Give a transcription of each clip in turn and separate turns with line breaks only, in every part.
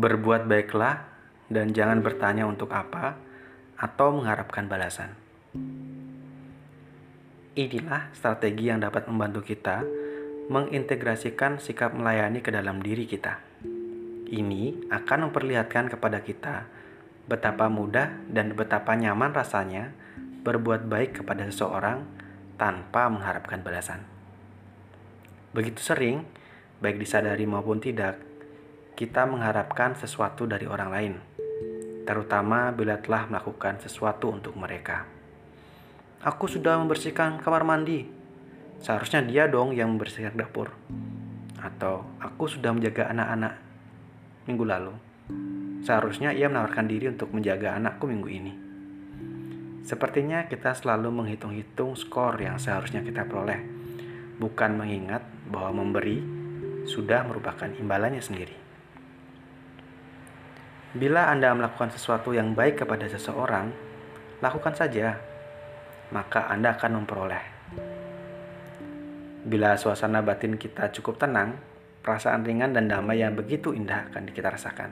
Berbuat baiklah dan jangan bertanya untuk apa atau mengharapkan balasan. Inilah strategi yang dapat membantu kita mengintegrasikan sikap melayani ke dalam diri kita. Ini akan memperlihatkan kepada kita betapa mudah dan betapa nyaman rasanya berbuat baik kepada seseorang tanpa mengharapkan balasan. Begitu sering, baik disadari maupun tidak, kita mengharapkan sesuatu dari orang lain, terutama bila telah melakukan sesuatu untuk mereka. Aku sudah membersihkan kamar mandi. Seharusnya dia dong yang membersihkan dapur. Atau aku sudah menjaga anak-anak minggu lalu. Seharusnya ia menawarkan diri untuk menjaga anakku minggu ini. Sepertinya kita selalu menghitung-hitung skor yang seharusnya kita peroleh, bukan mengingat bahwa memberi sudah merupakan imbalannya sendiri. Bila Anda melakukan sesuatu yang baik kepada seseorang, lakukan saja, maka Anda akan memperoleh. Bila suasana batin kita cukup tenang, perasaan ringan dan damai yang begitu indah akan kita rasakan.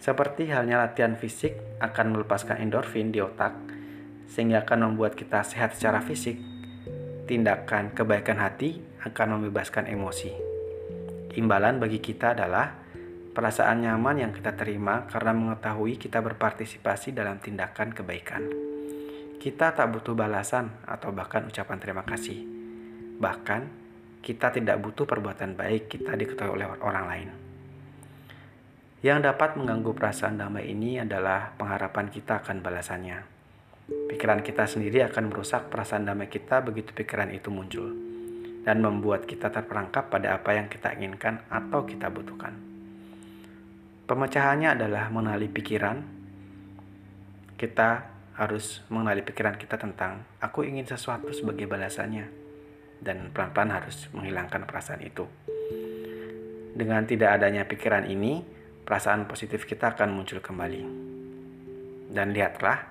Seperti halnya latihan fisik akan melepaskan endorfin di otak, sehingga akan membuat kita sehat secara fisik. Tindakan kebaikan hati akan membebaskan emosi. Imbalan bagi kita adalah perasaan nyaman yang kita terima karena mengetahui kita berpartisipasi dalam tindakan kebaikan. Kita tak butuh balasan atau bahkan ucapan terima kasih. Bahkan, kita tidak butuh perbuatan baik kita diketahui oleh orang lain. Yang dapat mengganggu perasaan damai ini adalah pengharapan kita akan balasannya. Pikiran kita sendiri akan merusak perasaan damai kita begitu pikiran itu muncul dan membuat kita terperangkap pada apa yang kita inginkan atau kita butuhkan. Pemecahannya adalah mengenali pikiran. Kita harus mengenali pikiran kita tentang aku ingin sesuatu sebagai balasannya dan pelan-pelan harus menghilangkan perasaan itu. Dengan tidak adanya pikiran ini, perasaan positif kita akan muncul kembali. Dan lihatlah,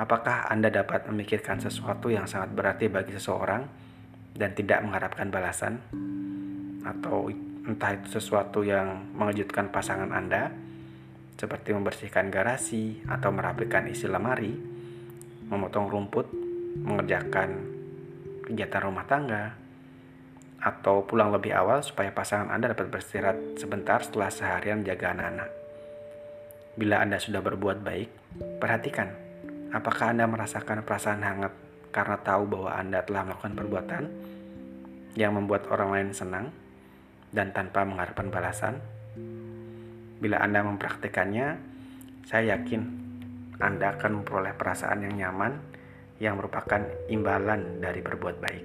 apakah Anda dapat memikirkan sesuatu yang sangat berarti bagi seseorang dan tidak mengharapkan balasan? Atau entah itu sesuatu yang mengejutkan pasangan Anda, seperti membersihkan garasi atau merapikan isi lemari, memotong rumput, mengerjakan kegiatan rumah tangga, atau pulang lebih awal supaya pasangan Anda dapat beristirahat sebentar setelah seharian menjaga anak-anak. Bila Anda sudah berbuat baik, perhatikan apakah Anda merasakan perasaan hangat karena tahu bahwa Anda telah melakukan perbuatan yang membuat orang lain senang dan tanpa mengharapkan balasan? Bila Anda mempraktikkannya, saya yakin Anda akan memperoleh perasaan yang nyaman yang merupakan imbalan dari berbuat baik.